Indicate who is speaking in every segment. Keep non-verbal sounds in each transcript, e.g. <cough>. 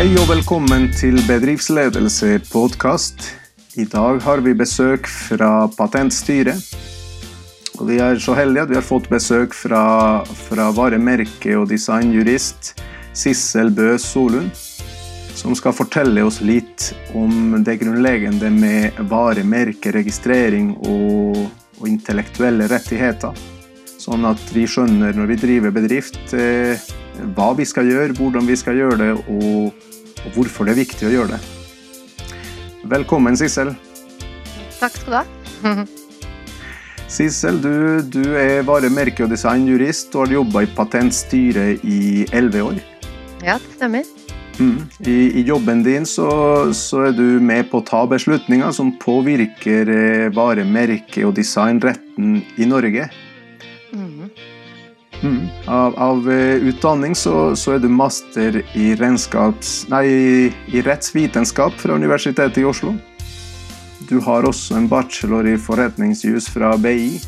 Speaker 1: Hei og velkommen til Bedriftsledelse podkast. I dag har vi besøk fra Patentstyret. Og vi er så heldige at vi har fått besøk fra, fra varemerke- og designjurist Sissel Bø Solund. Som skal fortelle oss litt om det grunnleggende med varemerkeregistrering og, og intellektuelle rettigheter. Sånn at vi skjønner når vi driver bedrift eh, hva vi skal gjøre, hvordan vi skal gjøre det, og, og hvorfor det er viktig å gjøre det. Velkommen, Sissel.
Speaker 2: Takk skal du ha. <laughs>
Speaker 1: Sissel, du, du er varemerke- og designjurist og har jobba i Patentstyret i elleve år.
Speaker 2: Ja, det stemmer.
Speaker 1: Mm. I, I, jobben din så, så, er du med på å ta beslutninger som påvirker eh, varemerke- og designretten i Norge.
Speaker 2: Mm.
Speaker 1: Mm. Av, av uh, utdanning så, så, er du master i, nei, i rettsvitenskap fra Universitetet i Oslo. Du har også en bachelor i forretningsjus fra BI.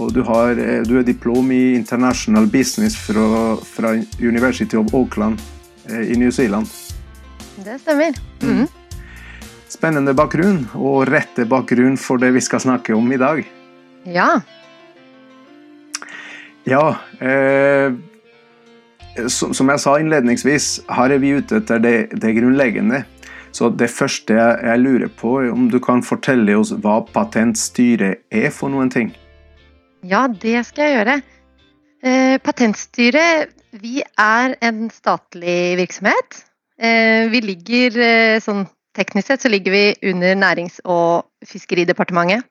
Speaker 1: Og du, har, uh, du er diplom i international business fra, fra University of Auckland uh, i New Zealand.
Speaker 2: Det stemmer. Mm.
Speaker 1: Spennende bakgrunn, og rette bakgrunn for det vi skal snakke om i dag.
Speaker 2: Ja.
Speaker 1: Ja, eh, som, som, jeg sa innledningsvis, her er vi ute etter det, det grunnleggende. Så det første jeg, jeg, lurer på, er om du kan fortelle oss hva Patentstyret er for noen ting?
Speaker 2: Ja, det skal jeg gjøre. Eh, patentstyret, vi er en statlig virksomhet. Eh, vi ligger eh, sånn teknisk sett så ligger vi under Nærings- og fiskeridepartementet.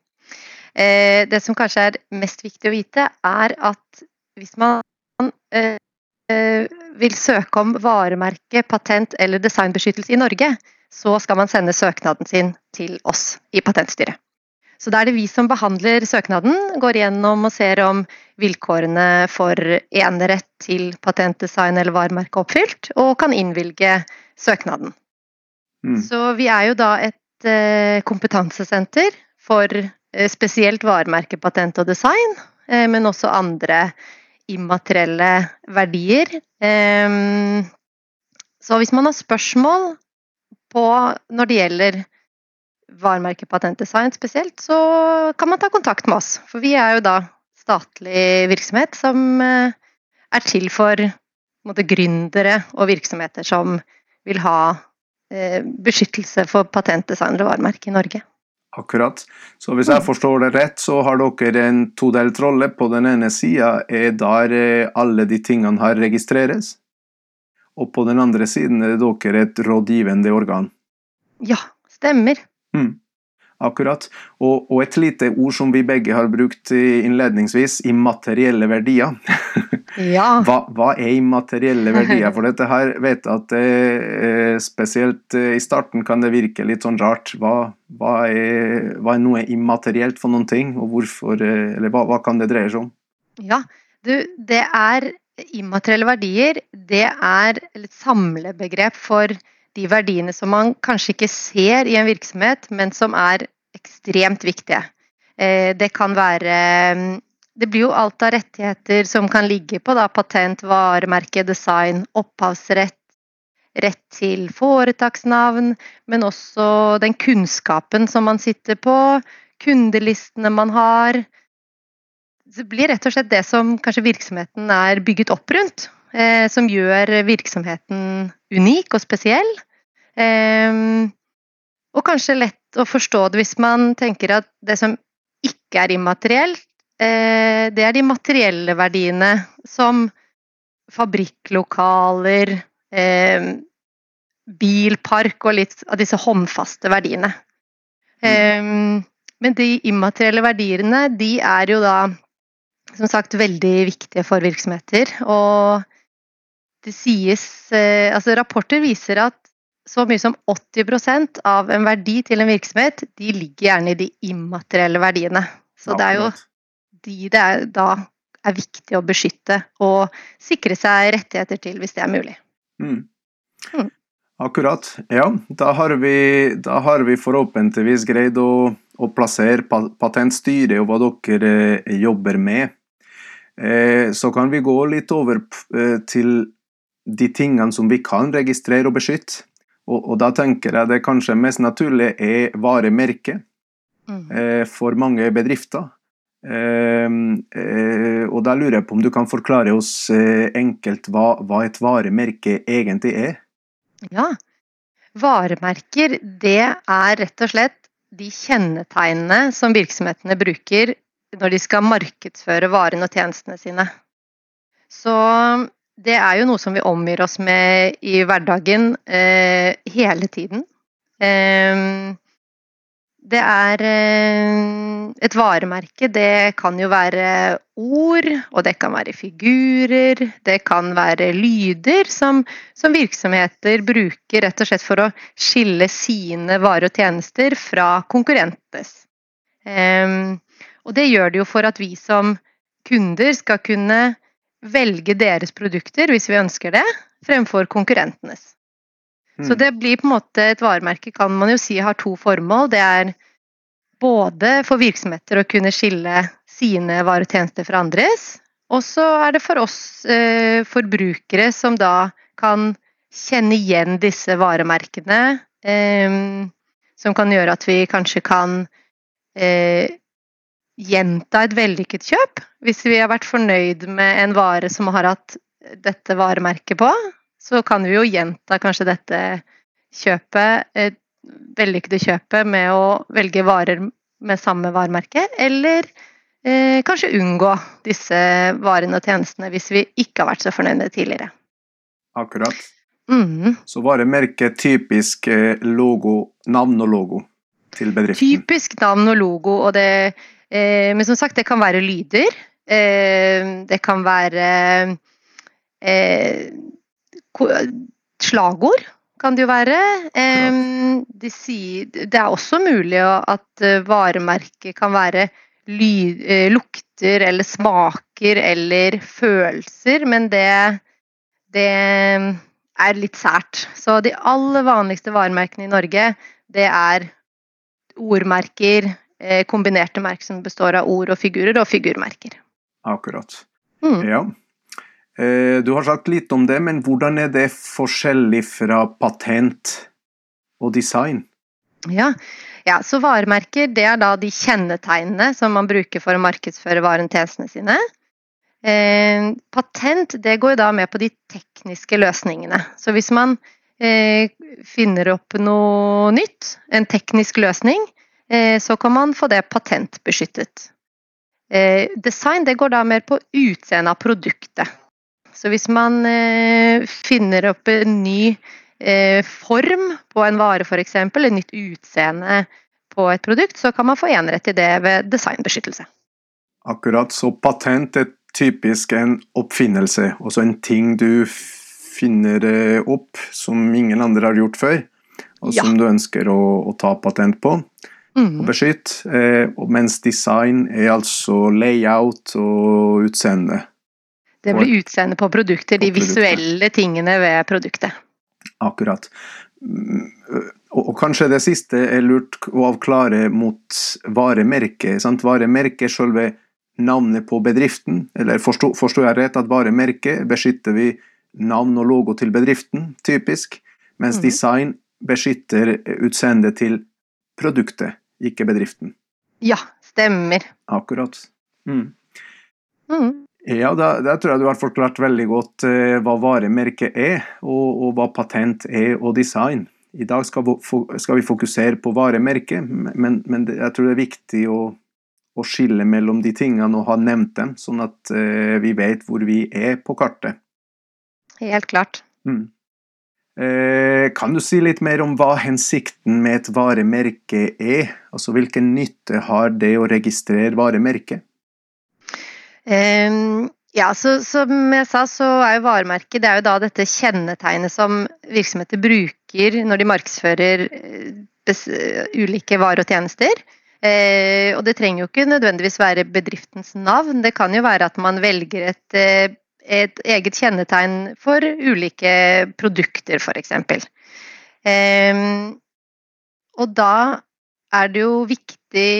Speaker 2: Eh, det som kanskje er mest viktig å vite, er at hvis man eh, vil søke om varemerke, patent eller designbeskyttelse i Norge, så skal man sende søknaden sin til oss i Patentstyret. Så da er det vi som behandler søknaden, går gjennom og ser om vilkårene for enerett til patentdesign eller varemerke er oppfylt, og kan innvilge søknaden. Mm. Så vi er jo da et eh, kompetansesenter for eh, spesielt varemerke, patent og design, eh, men også andre immaterielle verdier. Ehm, så hvis man har spørsmål på når det gjelder varemerket Patentdesign spesielt, så kan man ta kontakt med oss. For vi er jo da statlig virksomhet som eh, er til for måte, gründere og virksomheter som vil ha eh, beskyttelse for patentdesign og varemerke i Norge.
Speaker 1: Akkurat. Så hvis jeg forstår det rett, så har dere en todelt rolle. På den ene sida er der eh, alle de tingene her registreres. Og på den andre siden er dere et rådgivende organ.
Speaker 2: Ja, stemmer.
Speaker 1: Mm. Akkurat. Og, og, et lite ord som vi begge har brukt innledningsvis, immaterielle verdier. <laughs>
Speaker 2: Ja.
Speaker 1: Hva, hva, er immaterielle verdier? For dette her vet jeg at det, spesielt eh, i starten kan det virke litt sånn rart. Hva, hva, er, hva er, noe immaterielt for noen ting, og hvorfor eh, Eller hva, kan det dreie seg om?
Speaker 2: Ja, du, det er immaterielle verdier. Det er et samlebegrep for de verdiene som man kanskje ikke ser i en virksomhet, men som er ekstremt viktige. Eh, det kan være det blir jo alt av rettigheter som kan ligge på da, patent, varemerke, design, opphavsrett, rett til foretaksnavn, men også den kunnskapen som man sitter på, kundelistene man har. Det blir rett og slett det som kanskje virksomheten er bygget opp rundt, eh, som gjør virksomheten unik og spesiell. Eh, og kanskje lett å forstå det hvis man tenker at det som ikke er immaterielt, Eh, det er de materielle verdiene som fabrikklokaler, eh, bilpark og litt av disse håndfaste verdiene. Eh, men de immaterielle verdiene, de er jo da som sagt veldig viktige for virksomheter. Og det sies Altså rapporter viser at så mye som 80% av en verdi til en virksomhet, de ligger gjerne i de immaterielle verdiene. Så det er jo de det er, da er viktig å beskytte og sikre seg rettigheter til, hvis det er mulig.
Speaker 1: Mm. Mm. Akkurat. Ja, da har vi, da har vi forhåpentligvis greid å, å plassere patentstyret og hva dere eh, jobber med. Eh, så kan vi gå litt over eh, til de tingene som vi kan registrere og beskytte. Og, og da tenker jeg det kanskje mest naturlige er varemerket
Speaker 2: Mm.
Speaker 1: eh, for mange bedrifter. Eh, eh, og da lurer jeg på om du kan forklare oss eh, enkelt hva, hva et varemerke egentlig er?
Speaker 2: Ja. Varemerker, det er rett og slett de kjennetegnene som virksomhetene bruker når de skal markedsføre varene og tjenestene sine. Så det er jo noe som vi omgir oss med i hverdagen eh, hele tiden. Eh, det er eh, Et varemerke, det kan jo være ord, og det kan være figurer, det kan være lyder som, som virksomheter bruker rett og slett for å skille sine varer og tjenester fra konkurrentes. Ehm, og det gjør det jo for at vi som kunder skal kunne velge deres produkter hvis vi ønsker det, fremfor konkurrentenes. Så
Speaker 1: Mm.
Speaker 2: det blir på en måte et varemerke kan man jo si har to formål. Det er både for virksomheter å kunne skille sine varetjenester fra andres, og så er det for oss eh, forbrukere som da kan kjenne igjen disse varemerkene, eh, som kan gjøre at vi kanskje kan eh, gjenta et vellykket kjøp. Hvis vi har vært fornøyd med en vare som har hatt dette varemerket på, så kan vi jo gjenta kanskje dette kjøpet, et vellykkede kjøpet med å velge varer med samme varemerke, eller eh, kanskje unngå disse varene og tjenestene hvis vi ikke har vært så fornøyde tidligere.
Speaker 1: Akkurat.
Speaker 2: Mm.
Speaker 1: Så varemerket typisk eh, logo, navn og logo til bedriften.
Speaker 2: Typisk navn og logo, og det, eh, men som sagt, det kan være lyder. Eh, det kan være eh, slagord, kan det jo være. Eh, de sier, det er også mulig at eh, varemerket kan være lyd, eh, lukter eller smaker eller følelser, men det, det er litt sært. Så de aller vanligste varemerkene i Norge, det er ordmerker, eh, kombinerte merker som består av ord og figurer, og figurmerker.
Speaker 1: Akkurat.
Speaker 2: Mm.
Speaker 1: Ja. Eh, Du har sagt litt om det, men hvordan er det forskjellig fra patent og design?
Speaker 2: Ja. ja, så varemerker det er da de kjennetegnene som man bruker for å markedsføre varen tjenestene sine. Eh, patent det går da med på de tekniske løsningene. Så hvis man eh, finner opp noe nytt, en teknisk løsning, eh, så kan man få det patentbeskyttet. Eh, design det går da mer på utseendet av produktet. Så hvis man eh, finner opp en ny eh, form på en vare f.eks., et nytt utseende på et produkt, så kan man få enerett til det ved designbeskyttelse.
Speaker 1: Akkurat, så patent er typisk en oppfinnelse, altså en ting du finner eh, opp som ingen andre har gjort før, og
Speaker 2: Ja.
Speaker 1: som du ønsker å, å ta patent på og
Speaker 2: Mm.
Speaker 1: beskytte, eh, mens design er altså layout og utseende.
Speaker 2: Det blir utseende på produkter, de
Speaker 1: På produktet.
Speaker 2: visuelle tingene ved produktet.
Speaker 1: Akkurat. Mm, Og, og kanskje det siste er lurt å avklare mot varemerket. sant? Varemerket er selve navnet på bedriften. Eller forstår forstår jeg rett at varemerket beskytter vi navn og logo til bedriften, typisk, mens
Speaker 2: Mhm.
Speaker 1: design beskytter utseendet til produktet, ikke bedriften.
Speaker 2: Ja, stemmer.
Speaker 1: Akkurat. Mm.
Speaker 2: Mm.
Speaker 1: Ja, da, da tror jeg du har forklart veldig godt eh, hva varemerket er, og, og hva patent er og design. I dag skal, vi skal vi fokusere på varemerket, men, men det, jeg tror det er viktig å, å skille mellom de tingene og ha nevnt dem, sånn at eh, vi vet hvor vi er på kartet.
Speaker 2: Helt klart.
Speaker 1: Mm. Eh, kan du si litt mer om hva hensikten med et varemerke er? Altså hvilken nytte har det å registrere varemerket?
Speaker 2: Um ja, så Som jeg sa, så er jo varemerket det er jo da dette kjennetegnet som virksomheter bruker når de markedsfører eh, bes ulike varer og tjenester. Eh, og det trenger jo ikke nødvendigvis være bedriftens navn, det kan jo være at man velger et, eh, et eget kjennetegn for ulike produkter, f.eks. Um, og da er det jo viktig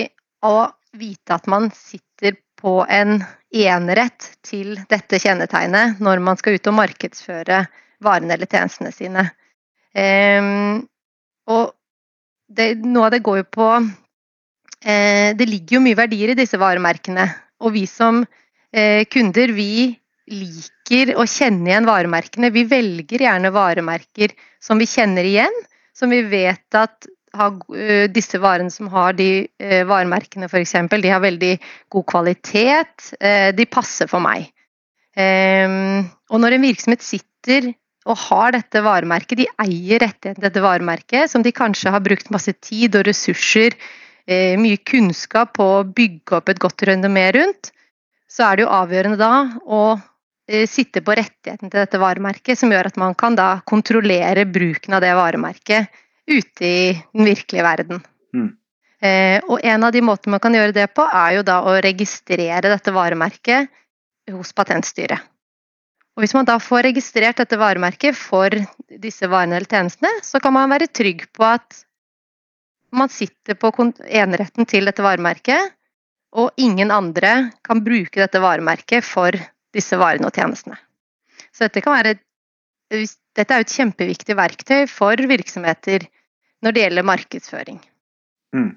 Speaker 2: å vite at man sitter på en enerett til dette kjennetegnet når man skal ut og markedsføre varene eller tjenestene sine. Um, og det, noe av det går jo på eh, Det ligger jo mye verdier i disse varemerkene. Og vi som eh, kunder, vi liker å kjenne igjen varemerkene. Vi velger gjerne varemerker som vi kjenner igjen, som vi vet at uh, disse varene som har de uh, varemerkene f.eks., de har veldig god kvalitet. Uh, de passer for meg. Um, og når en virksomhet sitter og har dette varemerket, de eier rettigheten til dette varemerket, som de kanskje har brukt masse tid og ressurser, mye kunnskap på å bygge opp et godt renommé rundt, så er det jo avgjørende da å sitte på rettigheten til dette varemerket, som gjør at man kan da kontrollere bruken av det varemerket ute i den virkelige verden. Mm. Eh, og en av de måtene man kan gjøre det på, er jo da å registrere dette varemerket hos Patentstyret. Og hvis man da får registrert dette varemerket for disse varene eller tjenestene, så kan man være trygg på at man sitter på eneretten til dette varemerket, og ingen andre kan bruke dette varemerket for disse varene og tjenestene. Så dette, være, dette er et kjempeviktig verktøy for virksomheter når det gjelder markedsføring. Mm.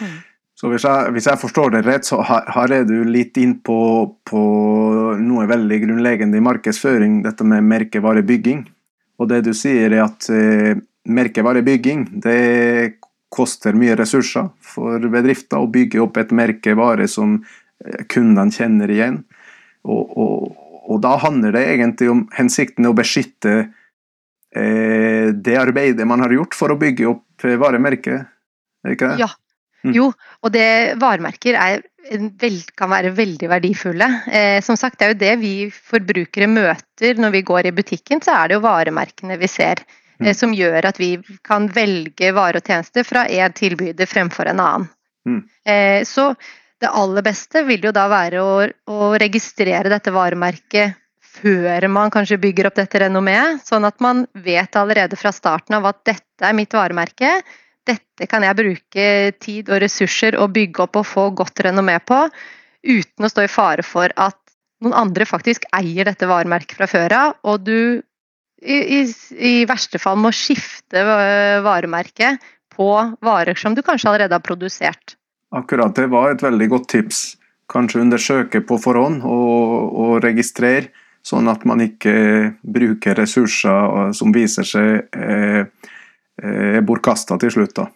Speaker 1: Mm. Så hvis jeg, hvis jeg, forstår det rett, så har, jeg du litt inn på, på, noe veldig grunnleggende i markedsføring, dette med merkevarebygging. Og det du sier er at eh, merkevarebygging det koster mye ressurser for bedrifter å bygge opp et merkevare som eh, kundene kjenner igjen. Og, og, og, da handler det egentlig om hensikten å beskytte eh, det arbeidet man har gjort for å bygge opp eh, varemerket, er ikke det?
Speaker 2: Ja. Mm. Jo, og det varemerker er, kan være veldig verdifulle. Eh, som sagt, det er jo det vi forbrukere møter når vi går i butikken, så er det jo varemerkene vi ser. Eh, mm. Som gjør at vi kan velge vare og tjenester fra én tilbyder fremfor en annen. Mm. Eh, så det aller beste vil jo da være å, å registrere dette varemerket før man kanskje bygger opp dette renommeet, sånn at man vet allerede fra starten av at dette er mitt varemerke. Dette kan jeg bruke tid og ressurser og bygge opp og få godt renommé på, uten å stå i fare for at noen andre faktisk eier dette varemerket fra før av, og du i, i, i, verste fall må skifte varemerke på varer som du kanskje allerede har produsert.
Speaker 1: Akkurat, det var et veldig godt tips. Kanskje undersøke på forhånd og, og registrere sånn at man ikke bruker ressurser som viser seg eh, eh, bortkasta til slutt. da.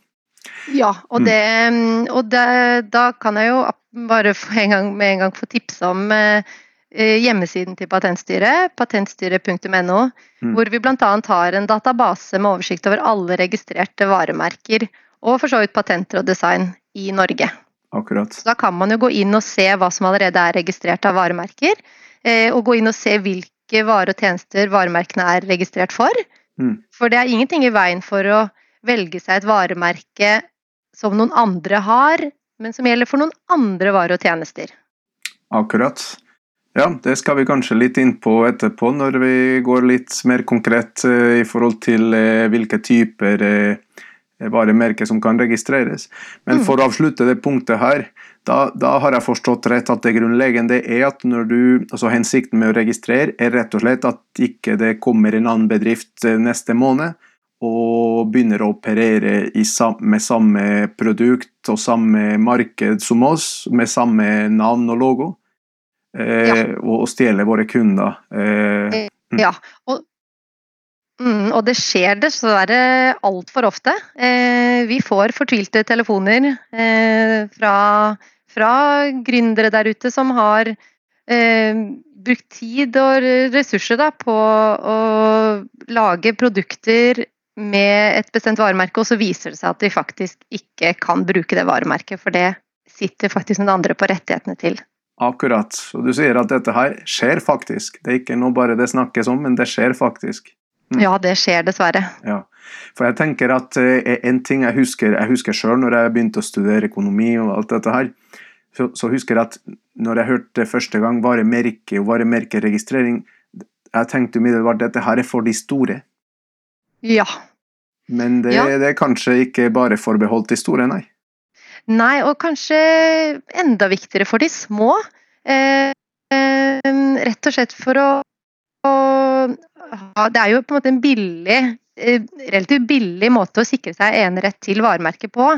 Speaker 2: Ja, og, mm. det, og det, da kan jeg jo bare en gang, med en gang få tipse om eh, eh hjemmesiden til Patentstyret, patentstyret.no, mm. hvor vi bl.a. har en database med oversikt over alle registrerte varemerker og for så vidt patenter og design i Norge.
Speaker 1: Akkurat.
Speaker 2: Så da kan man jo gå inn og se hva som allerede er registrert av varemerker. Eh, og gå inn og se hvilke varer og tjenester varemerkene er registrert for. Mm. For det er ingenting i veien for å velge seg et varemerke som noen andre har, men som gjelder for noen andre varer og tjenester.
Speaker 1: Akkurat. Ja, det skal vi kanskje litt inn på etterpå, når vi går litt mer konkret eh, i forhold til eh, hvilke typer varemerker som kan registreres. Men mm. for å avslutte det punktet her, da, da, har jeg forstått rett at det grunnleggende er at når du, altså hensikten med å registrere er rett og slett at ikke det kommer en annen bedrift eh, neste måned og begynner å operere sam, med samme produkt og samme marked som oss, med samme navn og logo, eh, ja. og, og stjele våre kunder.
Speaker 2: Eh, mm. Ja, og, mm, og, det skjer dessverre altfor ofte. Eh, vi får fortvilte telefoner eh, fra fra gründere der ute som har eh, brukt tid og ressurser da, på å lage produkter med et bestemt varemerke, og så viser det seg at de faktisk ikke kan bruke det varemerket, for det sitter faktisk noen andre på rettighetene til.
Speaker 1: Akkurat. Og du sier at dette her skjer faktisk. Det er ikke noe bare det snakkes om, men det skjer faktisk.
Speaker 2: Mm. Ja, det skjer dessverre.
Speaker 1: Ja. For jeg tenker at eh, en ting jeg husker jeg husker sjøl når jeg begynte å studere økonomi og alt dette her, så, så, husker jeg at når jeg hørte første gang varemerke og varemerkeregistrering, jeg tenkte umiddelbart at dette her er for de store.
Speaker 2: Ja.
Speaker 1: Men det, ja. det er kanskje ikke bare forbeholdt de store, nei?
Speaker 2: Nei, og kanskje enda viktigere for de små. Eh, eh, rett og slett for å, Det er jo på en måte en billig, relativt billig måte å sikre seg enerett til varemerket på.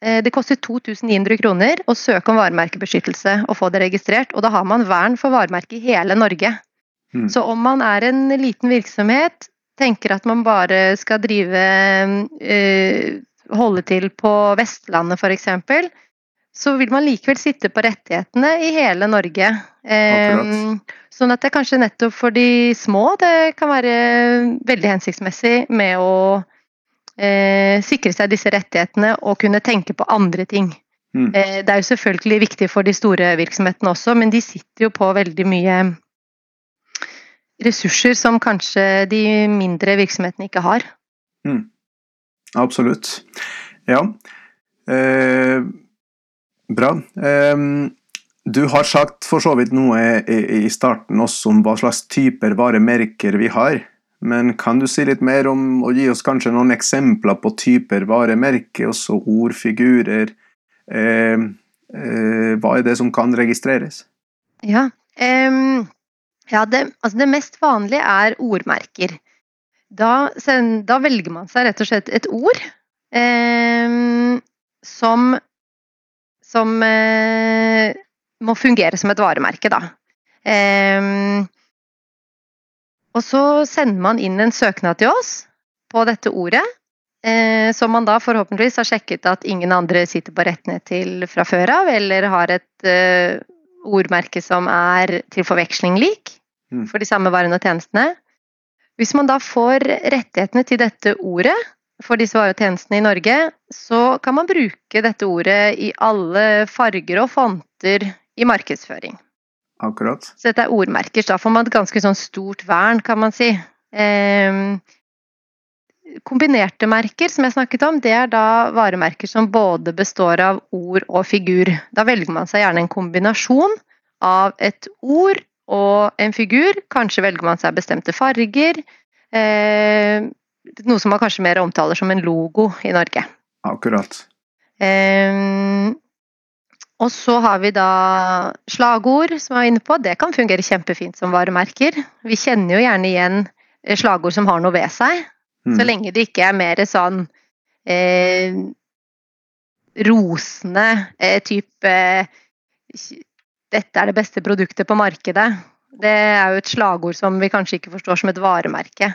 Speaker 2: Det koster 2900 kroner å søke om varemerkebeskyttelse og få det registrert, og da har man vern for varemerket i hele Norge. Mm. Så om man er en liten virksomhet, tenker at man bare skal drive holde til på Vestlandet f.eks., så vil man likevel sitte på rettighetene i hele Norge. Akkurat. Sånn at det er kanskje nettopp for de små det kan være veldig hensiktsmessig med å eh, sikre seg disse rettighetene og kunne tenke på andre ting. Mm. Eh, det er jo selvfølgelig viktig for de store virksomhetene også, men de sitter jo på veldig mye ressurser som kanskje de mindre virksomhetene ikke har.
Speaker 1: Mm. Absolutt. Ja. Eh, bra. Eh, du har sagt for så vidt noe i starten også om hva slags typer varemerker vi har. Men kan du si litt mer om og gi oss kanskje noen eksempler på typer varemerker, også ord, figurer? Eh, eh, hva er det som kan registreres?
Speaker 2: Ja, um, ja det, altså det mest vanlige er ordmerker. Da, da, velger man seg rett og slett et ord eh, som, som eh, må fungere som et varemerke, da. Eh, og så sender man inn en søknad til oss på dette ordet, eh, som man da forhåpentligvis har sjekket at ingen andre sitter på rettene til fra før av, eller har et eh, ordmerke som er til forveksling lik mm. for de samme varene og tjenestene. Hvis man da får rettighetene til dette ordet for disse varetjenestene i Norge, så kan man bruke dette ordet i alle farger og fonter i markedsføring.
Speaker 1: Akkurat.
Speaker 2: Så dette er ordmerker, så da får man et ganske sånn stort vern, kan man si. Eh, kombinerte merker, som jeg snakket om, det er da varemerker som både består av ord og figur. Da velger man seg gjerne en kombinasjon av et ord og en figur. Kanskje velger man seg bestemte farger. Eh, noe som man kanskje mer omtaler som en logo i Norge.
Speaker 1: Akkurat.
Speaker 2: Eh, og så har vi da slagord, som jeg var inne på. Det kan fungere kjempefint som varemerker. Vi kjenner jo gjerne igjen slagord som har noe ved seg. Mm. Så lenge det ikke er mer sånn eh, rosende eh, type dette er det beste produktet på markedet. Det er jo et slagord som vi kanskje ikke forstår som et varemerke.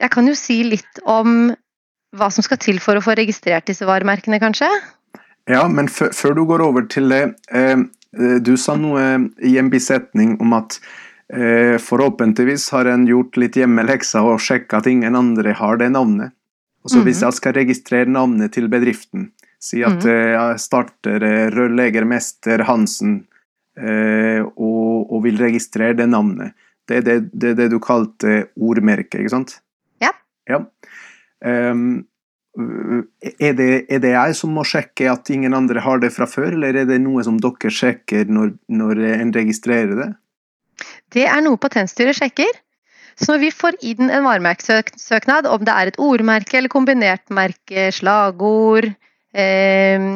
Speaker 2: Jeg kan jo si litt om hva som skal til for å få registrert disse varemerkene, kanskje?
Speaker 1: Ja, men før du går over til det. Du sa noe i en bisetning om at eh, forhåpentligvis har en gjort litt hjemmelekser og sjekka at ingen andre har det navnet. Og så Hvis mhm. jeg skal registrere navnet til bedriften, Si at mm. jeg starter eh, rørleggermester Hansen eh, og, og, vil registrere det navnet. Det er det, det, det, du kalte ordmerke, ikke sant?
Speaker 2: Ja.
Speaker 1: ja. Um, er, det, er, det, jeg som må sjekke at ingen andre har det fra før, eller er det noe som dere sjekker når, når en registrerer det?
Speaker 2: Det er noe Patentstyret sjekker. Så når vi får inn en varemerkesøknad, om det er et ordmerke eller kombinert merke, slagord, eh,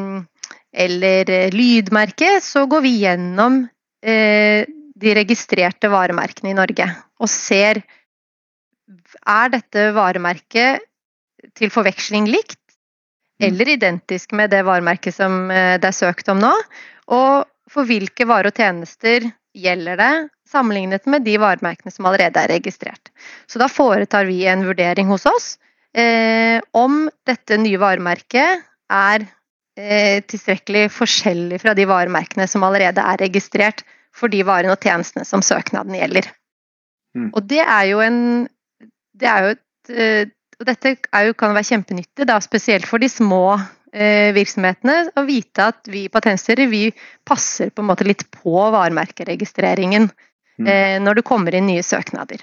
Speaker 2: eller lydmerke, så går vi gjennom eh, de registrerte varemerkene i Norge og ser er dette varemerket til forveksling likt mm. eller identisk med det varemerket som eh, det er søkt om nå, og for hvilke varer og tjenester gjelder det sammenlignet med de varemerkene som allerede er registrert. Så da foretar vi en vurdering hos oss eh, om dette nye varemerket er eh, tilstrekkelig forskjellig fra de varemerkene som allerede er registrert for de varene og tjenestene som søknaden gjelder. Mm. Og det er jo en det er jo et, eh, og Dette jo, kan være kjempenyttig, da, spesielt for de små eh, virksomhetene, å vite at vi på Patentstyret vi passer på en måte litt på varemerkeregistreringen mm. eh, når det kommer inn nye søknader.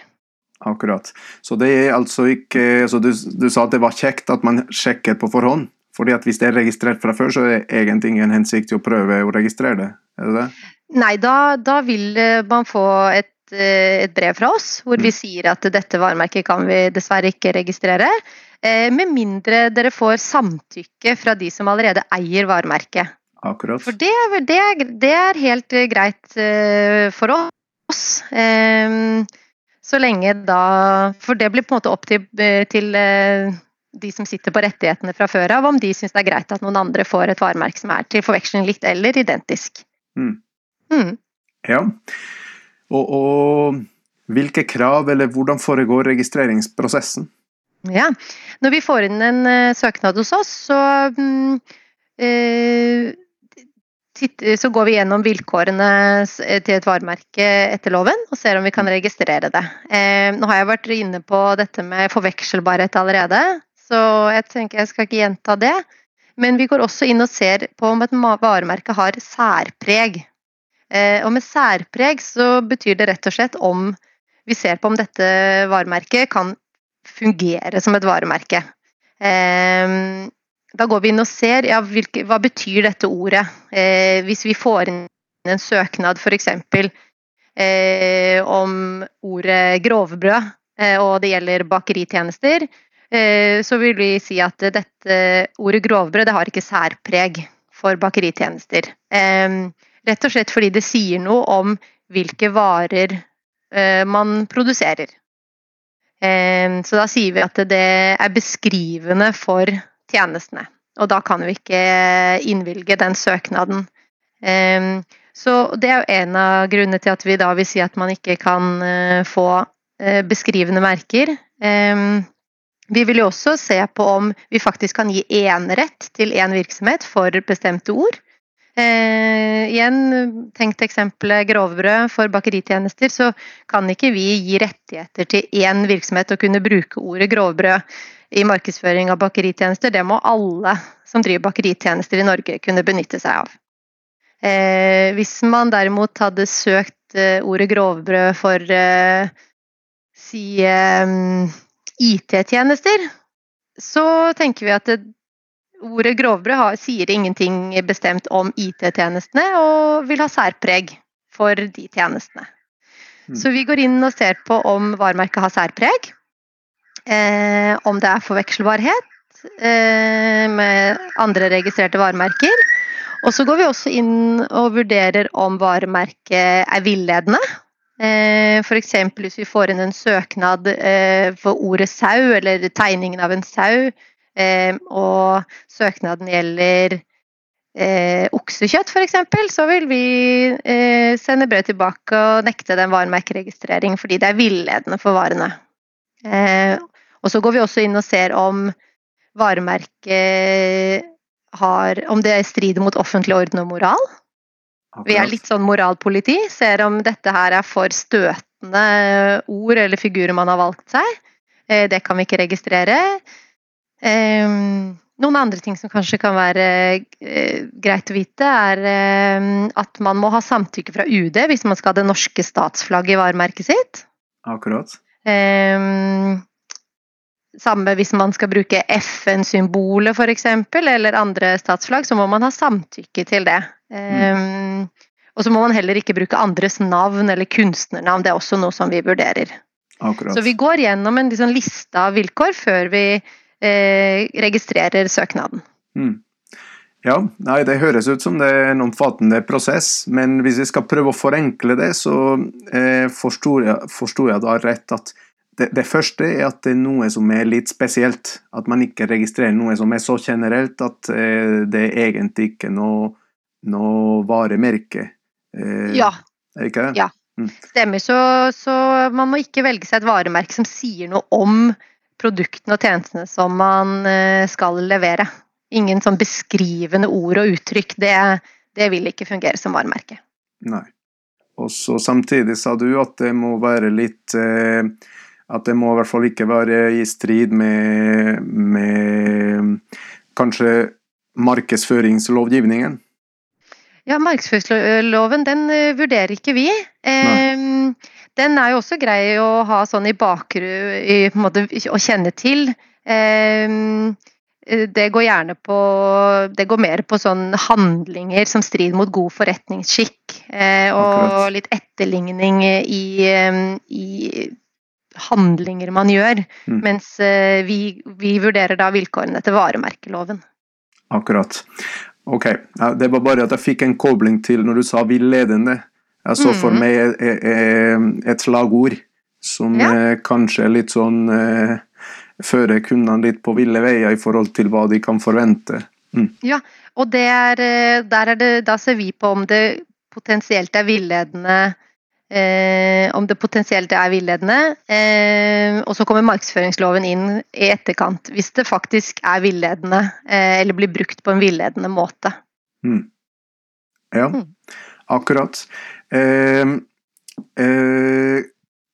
Speaker 1: Akkurat. Så det er altså ikke så du, du sa at det var kjekt at man sjekker på forhånd? Fordi at Hvis det er registrert fra før, så er det egentlig ingen hensikt til å prøve å registrere det? er det det?
Speaker 2: Nei, da, da vil eh, man få et, eh, et, brev fra oss hvor mm. vi sier at dette varemerket kan vi dessverre ikke registrere. Eh, med mindre dere får samtykke fra de som allerede eier varemerket.
Speaker 1: Akkurat.
Speaker 2: For det, det, det er helt greit for oss. Så lenge da For det blir på en måte opp til, til de som sitter på rettighetene fra før av, om de syns det er greit at noen andre får et varemerke som er til forveksling likt eller identisk.
Speaker 1: Mm. Mm. Ja. Og, og, hvilke krav, eller hvordan foregår registreringsprosessen?
Speaker 2: Ja, Når vi får inn en uh, søknad hos oss, så um, uh, så går vi gjennom vilkårene til et varemerke etter loven og ser om vi kan registrere det. Uh, nå har jeg vært inne på dette med forvekselbarhet allerede, så jeg tenker jeg skal ikke gjenta det. Men vi går også inn og ser på om et varemerke har særpreg. Eh, og med særpreg så betyr det rett og slett om vi ser på om dette varemerket kan fungere som et varemerke. Eh, da går vi inn og ser ja, hvilke, hva betyr dette ordet. Eh, hvis vi får inn en søknad f.eks. Eh, om ordet grovbrød, eh, og det gjelder bakeritjenester, Eh, så vil vi si at dette ordet grovbrød det har ikke særpreg for bakeritjenester. Rett og slett fordi det sier noe om hvilke varer eh, man produserer. Så da sier vi at det er beskrivende for tjenestene. Og da kan vi ikke innvilge den søknaden. Så det er jo en av grunnene til at vi da vil si at man ikke kan eh, få beskrivende merker. Vi vil jo også se på om vi faktisk kan gi enerett til én virksomhet for bestemte ord. Eh, igjen, tenkt eksempelet grovbrød for bakeritjenester, så kan ikke vi gi rettigheter til én virksomhet å kunne bruke ordet grovbrød i markedsføring av bakeritjenester. Det må alle som driver bakeritjenester i Norge kunne benytte seg av. Eh, hvis man derimot hadde søkt eh, ordet grovbrød for eh, si eh, IT-tjenester, så tenker vi at det, ordet grovbrød har, sier ingenting bestemt om IT-tjenestene, og vil ha særpreg for de tjenestene. Mm. Så vi går inn og ser på om varemerket har særpreg, eh, om det er forvekselbarhet eh, med andre registrerte varemerker. Og så går vi også inn og vurderer om varemerket er villedende. Eh, F.eks. hvis vi får inn en søknad eh, for ordet sau, eller tegningen av en sau, og søknaden gjelder oksekjøtt f.eks., så vil vi sende brev tilbake og nekte den varemerkeregistrering fordi det er villedende for varene. Og så går vi også inn og ser om varemerket har Om det strider mot offentlig orden og moral. Akkurat. Vi er litt sånn moralpoliti. Ser om dette her er for støtende ord eller figurer man har valgt seg. Eh, det kan vi ikke registrere. Noen andre ting som kanskje kan være eh, greit å vite, er at man må ha samtykke fra UD hvis man skal ha det norske statsflagget i varemerket sitt.
Speaker 1: Akkurat.
Speaker 2: Samme hvis man skal bruke FN-symbolet f.eks., eller andre statsflagg, så må man ha samtykke til det. Mm. og så må man heller ikke bruke andres navn eller kunstnernavn, det er også noe som vi vurderer.
Speaker 1: Akkurat.
Speaker 2: Så vi går gjennom en liksom, liste av vilkår før vi registrerer søknaden.
Speaker 1: Mm. Ja, nei, det høres ut som det er en omfattende prosess, men hvis jeg skal prøve å forenkle det, så eh, forstår, jeg, jeg da rett at det, det, første er at det er noe som er litt spesielt. At man ikke registrerer noe som er så generelt at eh, det er egentlig ikke noe noe varemerke.
Speaker 2: Eh, ja.
Speaker 1: Er ikke det?
Speaker 2: Ja. Mm. Stemmer. Så, så, man må ikke velge seg et varemerke som sier noe om produktene og tjenestene som man eh, skal levere. Ingen sånn beskrivende ord og uttrykk. Det, det vil ikke fungere som varemerke.
Speaker 1: Nei. Og så samtidig sa du at det må være litt eh, At det må i hvert fall ikke være i strid med, med kanskje markedsføringslovgivningen?
Speaker 2: Ja, markedsføringsloven den uh, vurderer ikke vi. Um, den er jo også grei å ha sånn i bakgrunnen å kjenne til. Um, det går gjerne på Det går mer på sånn handlinger som strider mot god forretningsskikk. Og litt etterligning i, i handlinger man gjør. Mm. Mens vi, vi vurderer da vilkårene etter varemerkeloven.
Speaker 1: Akkurat. Ok, Det var bare at jeg fikk en kobling til når du sa villedende. Jeg så for
Speaker 2: Mhm.
Speaker 1: meg et, slagord som
Speaker 2: Ja.
Speaker 1: eh, kanskje er litt sånn eh, Fører kundene litt på ville veier i forhold til hva de kan forvente.
Speaker 2: Ja, Og det er, eh, der er det, da ser vi på om det potensielt er villedende eh, Om det potensielt er villedende. Eh, og så kommer markedsføringsloven inn i etterkant hvis det faktisk er villedende eh, eller blir brukt på en villedende måte.
Speaker 1: Ja,
Speaker 2: Mm.
Speaker 1: akkurat. Eh, eh,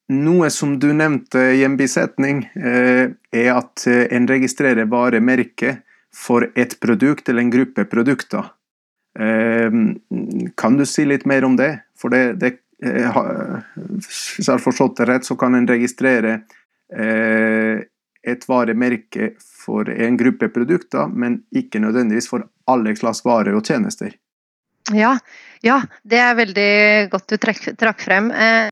Speaker 1: noe som du nevnte i en bisetning, eh, er at en registrerer varemerke for et produkt eller en gruppe produkter. Kan du si litt mer om det? For det, det Hvis jeg har forstått det rett, så kan en registrere eh, et varemerke for en gruppe produkter, men ikke nødvendigvis for alle slags varer og tjenester.
Speaker 2: Ja, ja, det er veldig godt du trekk, trakk frem. Eh,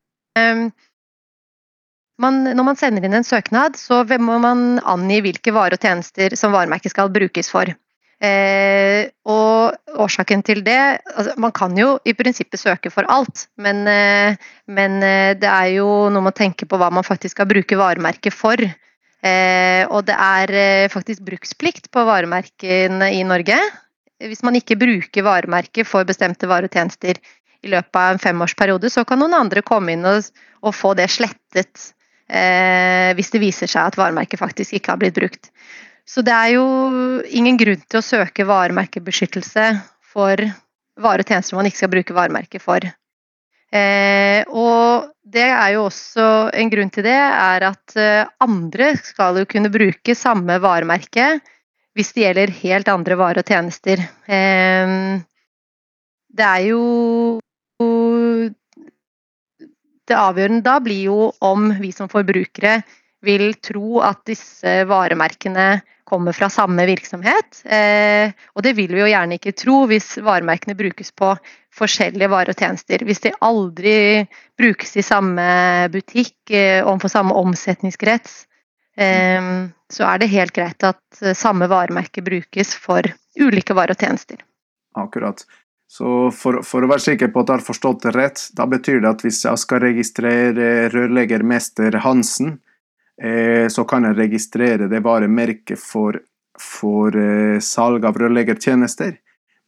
Speaker 2: man, når man sender inn en søknad, så må man angi hvilke varer og tjenester som varemerket skal brukes for. Eh, og årsaken til det altså, Man kan jo i prinsippet søke for alt, men, eh, men eh, det er jo noe med å tenke på hva man faktisk skal bruke varemerket for. Eh, og det er eh, faktisk bruksplikt på varemerkene i Norge hvis man ikke bruker varemerket for bestemte varer og tjenester i løpet av en femårsperiode, så kan noen andre komme inn og, og få det slettet eh, hvis det viser seg at varemerket faktisk ikke har blitt brukt. Så det er jo ingen grunn til å søke varemerkebeskyttelse for varer og tjenester man ikke skal bruke varemerke for. Eh, og det er jo også en grunn til det, er at eh, andre skal jo kunne bruke samme varemerke hvis det gjelder helt andre varer og tjenester. Eh, det er jo Det avgjørende da blir jo om vi som forbrukere vil tro at disse varemerkene kommer fra samme virksomhet. Eh, og det vil vi jo gjerne ikke tro hvis varemerkene brukes på forskjellige varer og tjenester. Hvis de aldri brukes i samme butikk, eh, overfor samme omsetningskrets, eh, så er det helt greit at samme varemerke brukes for ulike varer og tjenester.
Speaker 1: Akkurat. Så for, for å være sikker på at jeg har forstått det rett, da betyr det at hvis jeg skal registrere rørleggermester Hansen, eh, så kan jeg registrere det varemerket for, for eh, salg av rørleggertjenester.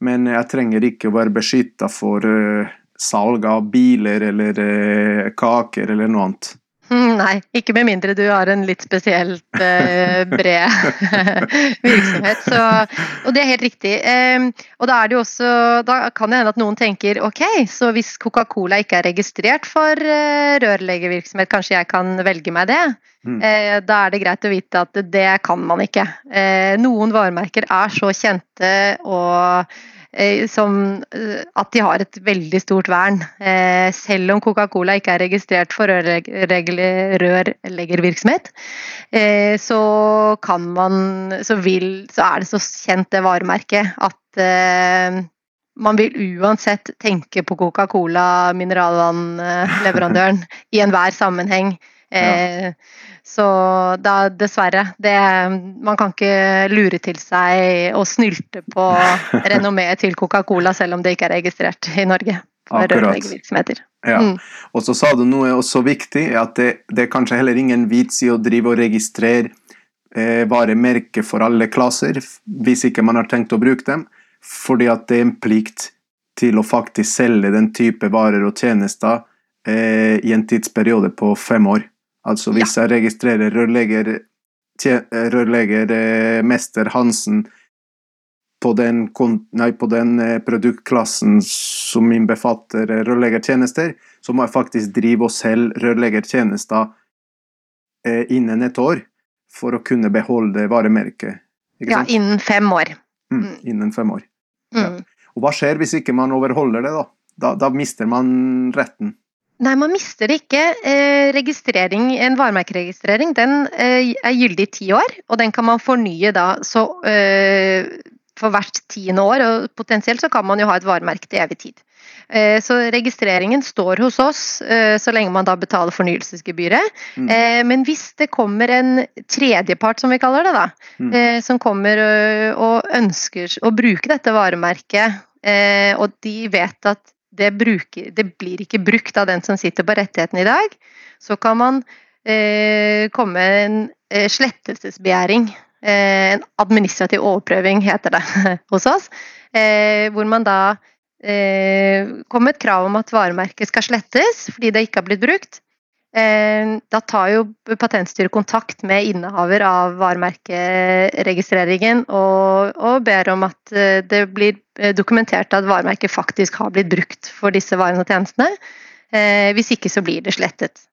Speaker 1: Men jeg trenger ikke å være beskytta for eh, salg av biler eller eh, kaker eller noe annet.
Speaker 2: Hmm, Nei, ikke med mindre du har en litt spesielt eh, bred <laughs> virksomhet. Så, og det er helt riktig. Eh, og da er det også Da kan det hende at noen tenker ok, så hvis Coca-Cola ikke er registrert for eh, rørleggervirksomhet, kanskje jeg kan velge meg det?
Speaker 1: Mm.
Speaker 2: Eh, da er det greit å vite at det kan man ikke. Eh, noen varemerker er så kjente og som eh, at de har et veldig stort vern. Eh, selv om Coca-Cola ikke er registrert for rørleggervirksomhet, eh, så kan man så, vil, så er det så kjent det varemerket at eh, man vil uansett tenke på Coca-Cola, mineralvannleverandøren, <laughs> i enhver sammenheng. Eh, Så da, dessverre. Det, man kan ikke lure til seg og snylte på <laughs> renommeet til Coca-Cola, selv om det ikke er registrert i Norge
Speaker 1: Akkurat. Ja.
Speaker 2: Mm.
Speaker 1: Og så sa du noe også viktig, at det, det er kanskje heller ingen vits i å drive og registrere eh, varemerker for alle klasser, hvis ikke man har tenkt å bruke dem, fordi at det er en plikt til å faktisk selge den type varer og tjenester eh, i en tidsperiode på fem år. Altså hvis jeg registrerer rørlegger, eh, rørleggermester Hansen på den, nei, på den eh, produktklassen som innbefatter eh, rørleggertjenester, så må jeg faktisk drive og selge rørleggertjenester eh, innen et år for å kunne beholde varemerket.
Speaker 2: Ja, innen fem år.
Speaker 1: Mm,
Speaker 2: mm.
Speaker 1: innen fem år. Ja.
Speaker 2: Mm.
Speaker 1: Og hva skjer hvis ikke man overholder det, da? Da, da mister man retten.
Speaker 2: Nei, man mister det ikke. Eh, registrering, En varemerkeregistrering den eh, er gyldig i ti år, og den kan man fornye da så, eh, for hvert tiende år. Og potensielt så kan man jo ha et varemerke til evig tid. Så registreringen står hos oss så lenge man da betaler fornyelsesgebyret.
Speaker 1: Mm.
Speaker 2: Men hvis det kommer en tredjepart, som vi kaller det, da,
Speaker 1: Mm.
Speaker 2: som kommer og ønsker å bruke dette varemerket, og de vet at det, bruker, det, blir ikke brukt av den som sitter på rettigheten i dag, så kan man eh, komme med en eh, slettelsesbegjæring. Eh, en administrativ overprøving heter det <laughs> hos oss. Eh, hvor man da eh, kommer med et krav om at varemerket skal slettes fordi det ikke har blitt brukt. Eh, da tar jo Patentstyret kontakt med innehaver av varemerkeregistreringen og, og, ber om at eh, det blir eh, dokumentert at varemerket faktisk har blitt brukt for disse varene og tjenestene. Hvis ikke så blir det slettet.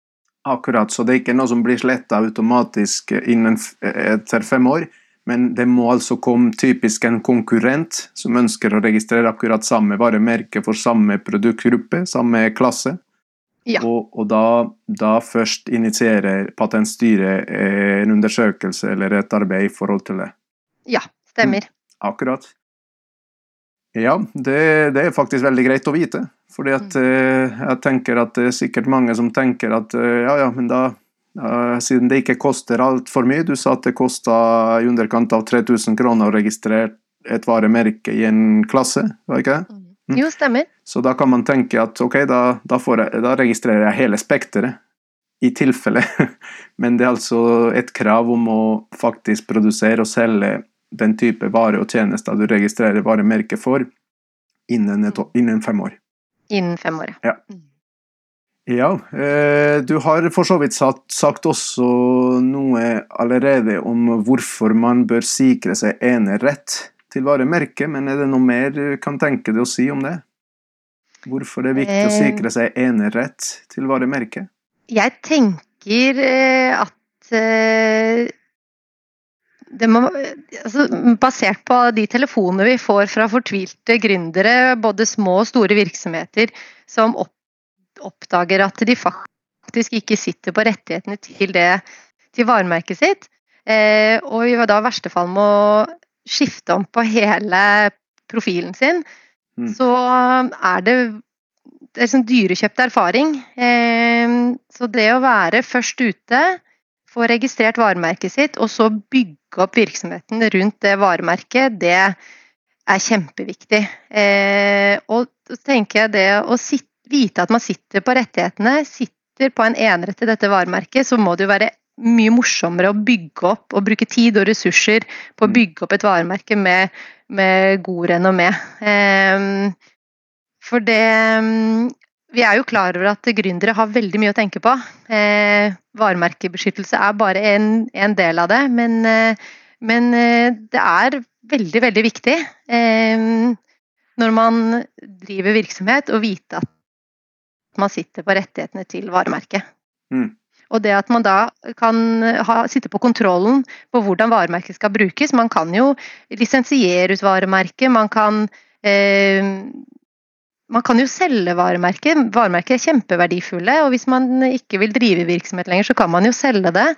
Speaker 1: Akkurat, så det er ikke noe som blir sletta automatisk innen etter fem år. Men det må altså komme typisk en konkurrent som ønsker å registrere akkurat samme varemerke for samme produktgruppe, samme klasse. Ja. Og, og da, da, først initierer Patentstyret eh, en undersøkelse eller et arbeid i forhold til det.
Speaker 2: Ja, stemmer.
Speaker 1: Mm, akkurat. Ja, det, det, er faktisk veldig greit å vite. Fordi at mm. eh, jeg tenker at det er sikkert mange som tenker at eh, ja, ja, men da ja, Siden det ikke koster altfor mye, du sa at det kosta i underkant av 3000 kroner å registrere et varemerke i en klasse, var ikke det?
Speaker 2: Mm. Mm. Jo, stemmer.
Speaker 1: Så da kan man tenke at ok, da, da, jeg, da registrerer jeg hele spekteret. I tilfelle. <laughs> Men det er altså et krav om å faktisk produsere og selge den type vare og tjenester du registrerer varemerket for, innen, et, innen fem år.
Speaker 2: Innen fem år,
Speaker 1: ja. Ja, eh, du har for så vidt sagt også noe allerede om hvorfor man bør sikre seg enerett til varemerket, men er det noe mer du kan tenke deg å si om det? Hvorfor det er viktig å eh. sikre seg enerett til varemerket?
Speaker 2: Jeg tenker eh, at eh, det må, altså, basert på de telefonene vi får fra fortvilte gründere, både små og store virksomheter, som oppdager at de faktisk ikke sitter på rettighetene til, det, til varemerket sitt, og i da verste fall må skifte om på hele profilen sin, mm. så er det det er sånn dyrekjøpt erfaring. Eh, så det å være først ute, få registrert varemerket sitt, og så bygge opp virksomheten rundt det varemerket, det er kjempeviktig. Eh, og så tenker jeg det å sitte, vite at man sitter på rettighetene, sitter på en enerett til dette varemerket, så må det jo være mye morsommere å bygge opp og bruke tid og ressurser på å mm. bygge opp et varemerke med, med god renommé. Um, for det Vi er jo klar over at gründere har veldig mye å tenke på. Eh, varemerkebeskyttelse er bare en, en, del av det, men, eh, men eh, det er veldig, veldig viktig eh, når man driver virksomhet, å vite at man sitter på rettighetene til varemerket. Mm. Og det at man da kan ha, sitte på kontrollen på hvordan varemerket skal brukes. Man kan jo lisensiere ut varemerket, man kan eh, man kan jo selge varemerket. Varemerker er kjempeverdifulle, og hvis man ikke vil drive virksomhet lenger, så kan man jo selge det.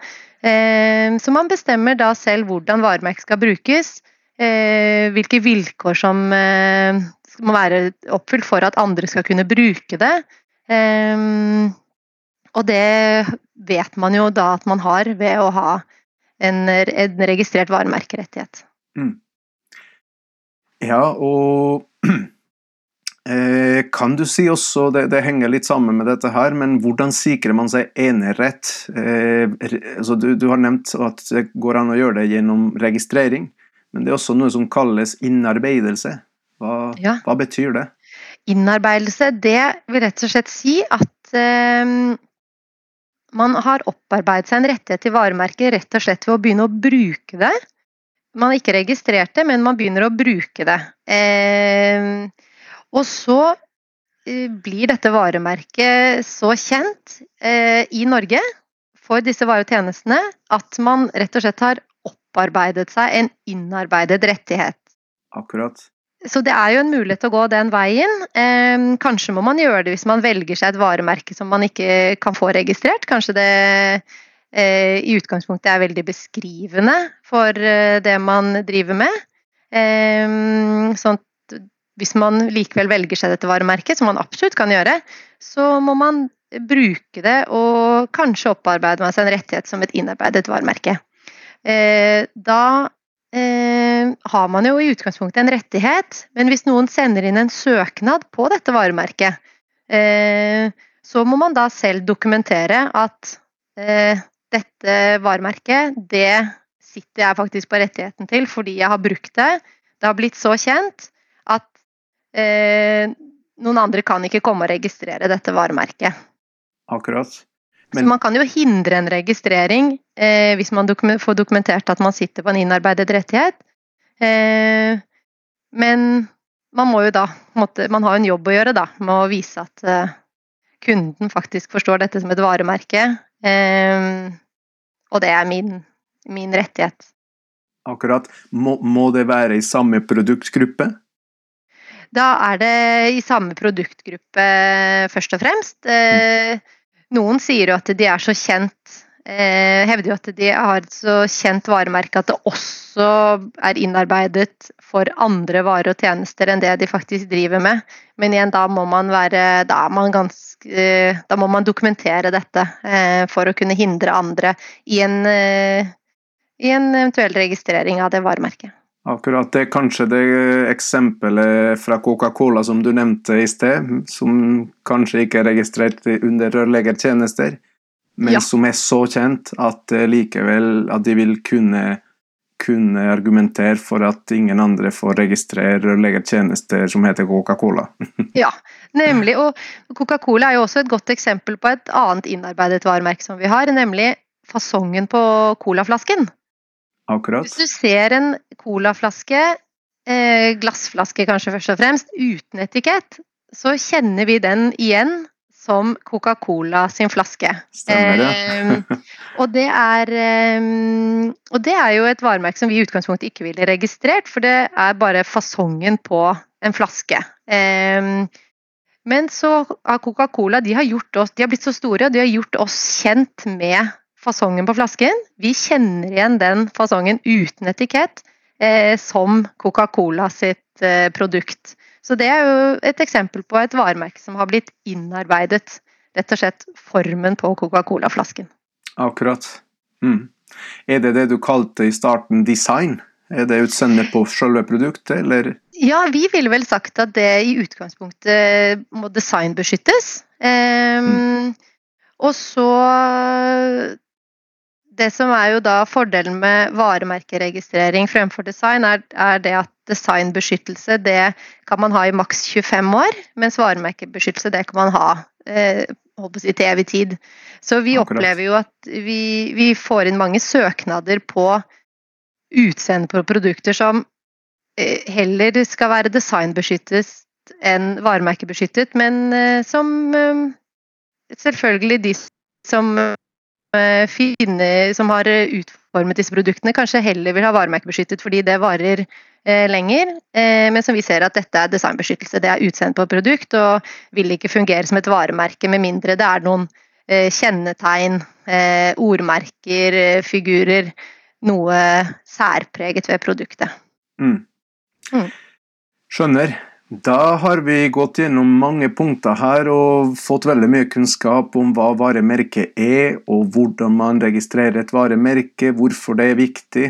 Speaker 2: Eh, så man bestemmer da selv hvordan varemerket skal brukes, eh, hvilke vilkår som eh, må være oppfylt for at andre skal kunne bruke det. Og det vet man jo da at man har ved å ha en, en registrert varemerkerettighet. Mm.
Speaker 1: Ja, og <clears throat> eh, kan du si også, det, det, henger litt sammen med dette her, men hvordan sikrer man seg enerett? Eh, altså du, du, har nevnt at det går an å gjøre det gjennom registrering, men det er også noe som kalles innarbeidelse. Hva, ja. hva betyr det?
Speaker 2: Innarbeidelse, det vil rett og slett si at eh, man har opparbeidet seg en rettighet til varemerket rett og slett ved å begynne å bruke det. Man har ikke registrert det, men man begynner å bruke det. Eh, og så eh, blir dette varemerket så kjent eh, i Norge for disse varetjenestene at man rett og slett har opparbeidet seg en innarbeidet rettighet.
Speaker 1: Akkurat.
Speaker 2: Så det er jo en mulighet til å gå den veien. kanskje må man gjøre det hvis man velger seg et varemerke som man ikke kan få registrert. Kanskje det eh, i utgangspunktet er veldig beskrivende for eh, det man driver med. sånn at hvis man likevel velger seg dette varemerket, som man absolutt kan gjøre, så må man bruke det og kanskje opparbeide seg en rettighet som et innarbeidet varemerke. Eh, da eh, har man jo i utgangspunktet en rettighet, men hvis noen sender inn en søknad på dette varemerket, eh, så må man da selv dokumentere at eh, dette varemerket, det sitter jeg faktisk på rettigheten til fordi jeg har brukt det. Det har blitt så kjent at eh, noen andre kan ikke komme og registrere dette varemerket.
Speaker 1: Akkurat.
Speaker 2: Men... Så man kan jo hindre en registrering eh, hvis man dokum får dokumentert at man sitter på en innarbeidet rettighet. Eh, men man må jo da Man har en jobb å gjøre da, med å vise at eh, kunden faktisk forstår dette som et varemerke. Eh, og det er min, min rettighet.
Speaker 1: Akkurat. Må, må, det være i samme produktgruppe?
Speaker 2: Da er det i samme produktgruppe først og fremst. Mm. Noen sier jo at de er så kjent Hevder jo at de har et så kjent varemerke at det også er innarbeidet for andre varer og tjenester enn det de faktisk driver med. Men igjen, da må man være Da, man ganske, eh, da må man dokumentere dette eh, for å kunne hindre andre i en, eh, i en eventuell registrering av det varemerket.
Speaker 1: Akkurat. Det er kanskje det eksempelet fra Coca-Cola som du nevnte i sted, som kanskje ikke er registrert under rørleggertjenester, men ja. som er så kjent at likevel at de vil kunne, kunne argumentere for at ingen andre får registrere rørleggertjenester som heter Coca-Cola. <laughs>
Speaker 2: ja, nemlig. Og Coca-Cola er jo også et godt eksempel på et annet innarbeidet varemerke som vi har, nemlig fasongen på colaflasken.
Speaker 1: Akkurat.
Speaker 2: Hvis du ser en colaflaske, eh, glassflaske kanskje først og fremst, uten etikett, så kjenner vi den igjen som Coca-Cola sin flaske.
Speaker 1: Stemmer det. eh,
Speaker 2: og, det er, eh, og det er jo et varemerke som vi i utgangspunktet ikke ville registrert, for det er bare fasongen på en flaske. Eh, men så har Coca-Cola de har, gjort oss, de har blitt så store og de har gjort oss kjent med fasongen på flasken. Vi kjenner igjen den fasongen uten etikett eh, som Coca-Cola sitt eh, produkt. Så det er jo et eksempel på et varemerke som har blitt innarbeidet. Rett og slett formen på Coca-Cola-flasken.
Speaker 1: Akkurat. Mm. Er det det du kalte i starten design? Er det utseendet på selve produktet, eller?
Speaker 2: Ja, vi ville vel sagt at det i utgangspunktet må designbeskyttes. Um, mm. Og så det som er jo da fordelen med varemerkeregistrering fremfor design, er, er, det at designbeskyttelse det kan man ha i maks 25 år, mens varemerkebeskyttelse det kan man ha eh, si, til evig tid. Så vi Akkurat. opplever jo at vi, vi, får inn mange søknader på utseende på produkter som eh, heller skal være designbeskyttet enn varemerkebeskyttet, men eh, som eh, selvfølgelig de som finner, som har utformet disse produktene, kanskje heller vil ha varemerkebeskyttet fordi det varer eh, lenger. Eh, men som vi ser at dette er designbeskyttelse. Det er utseende på et produkt og vil ikke fungere som et varemerke med mindre det er noen eh, kjennetegn, eh, ordmerker, eh, figurer. Noe særpreget ved produktet.
Speaker 1: Mm. Mm. Skjønner. Da har vi gått gjennom mange punkter her og fått veldig mye kunnskap om hva varemerket er, og hvordan man registrerer et varemerke, hvorfor det er viktig.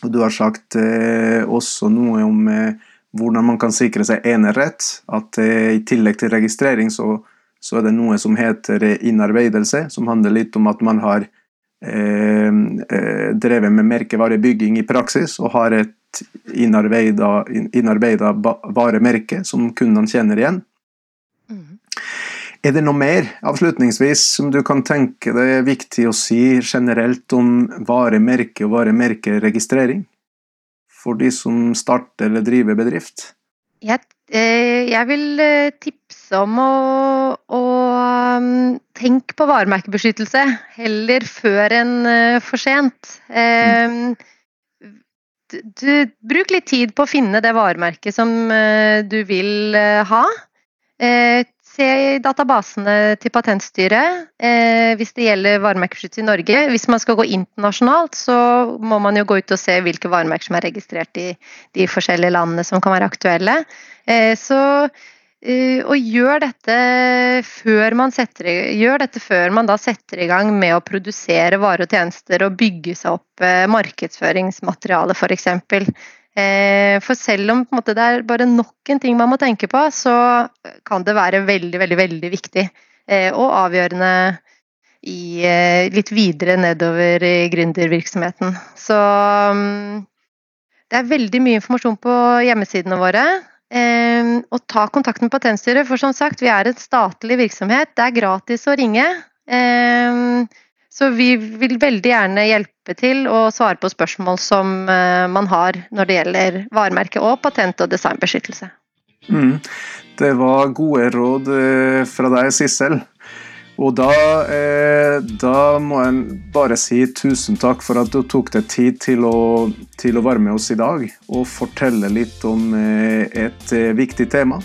Speaker 1: Og du har sagt eh, også noe om eh, hvordan man kan sikre seg enerett. At eh, i tillegg til registrering så, så, er det noe som heter innarbeidelse, som handler litt om at man har eh, eh, drevet med merkevarebygging i praksis og har et innarbeida, varemerke som kundene kjenner igjen. Mm. Er det noe mer avslutningsvis som du kan tenke det er viktig å si generelt om varemerke og varemerkeregistrering for de som starter eller driver bedrift?
Speaker 2: Jeg, eh, jeg vil eh, tipse om å, å um, tenke på varemerkebeskyttelse heller før enn uh, for sent. Mm. Um, du, bruk litt tid på å finne det varemerket som du vil ha. Se i databasene til Patentstyret hvis det gjelder varemerkebeskyttelse i Norge. Hvis man skal gå internasjonalt, så må man jo gå ut og se hvilke varemerker som er registrert i de forskjellige landene som kan være aktuelle. så og gjør dette, setter, gjør dette før man da setter i gang med å produsere varer og tjenester og bygge seg opp markedsføringsmateriale f.eks. For selv om måte, det er bare nok en ting man må tenke på, så kan det være veldig, veldig, veldig viktig og avgjørende i, litt videre nedover i gründervirksomheten. Så mm, det er veldig mye informasjon på hjemmesidene våre. Eh, og ta kontakt med Patentstyret, for som sagt, vi er en statlig virksomhet. Det er gratis å ringe. Så vi vil veldig gjerne hjelpe til å svare på spørsmål som eh, man har når det gjelder varemerke og patent- og designbeskyttelse.
Speaker 1: Mm. Det var gode råd eh, fra deg, Sissel. Og da, eh, da, må jeg bare si tusen takk for at du tok deg tid til å, til å være med oss i dag og fortelle litt om et viktig tema.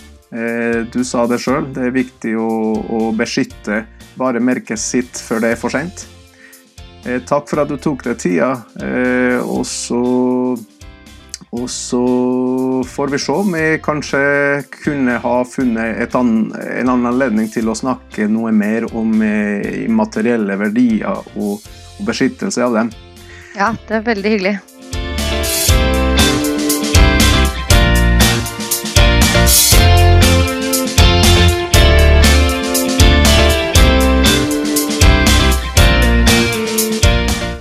Speaker 1: Du sa det sjøl, det er viktig å, å beskytte varemerket sitt før det er for sent. Eh, takk for at du tok deg tida, eh, og så og så får vi se om vi kanskje kunne ha funnet an, en annen anledning til å snakke noe mer om immaterielle materielle verdier og, og beskyttelse av dem.
Speaker 2: Ja, det er veldig hyggelig.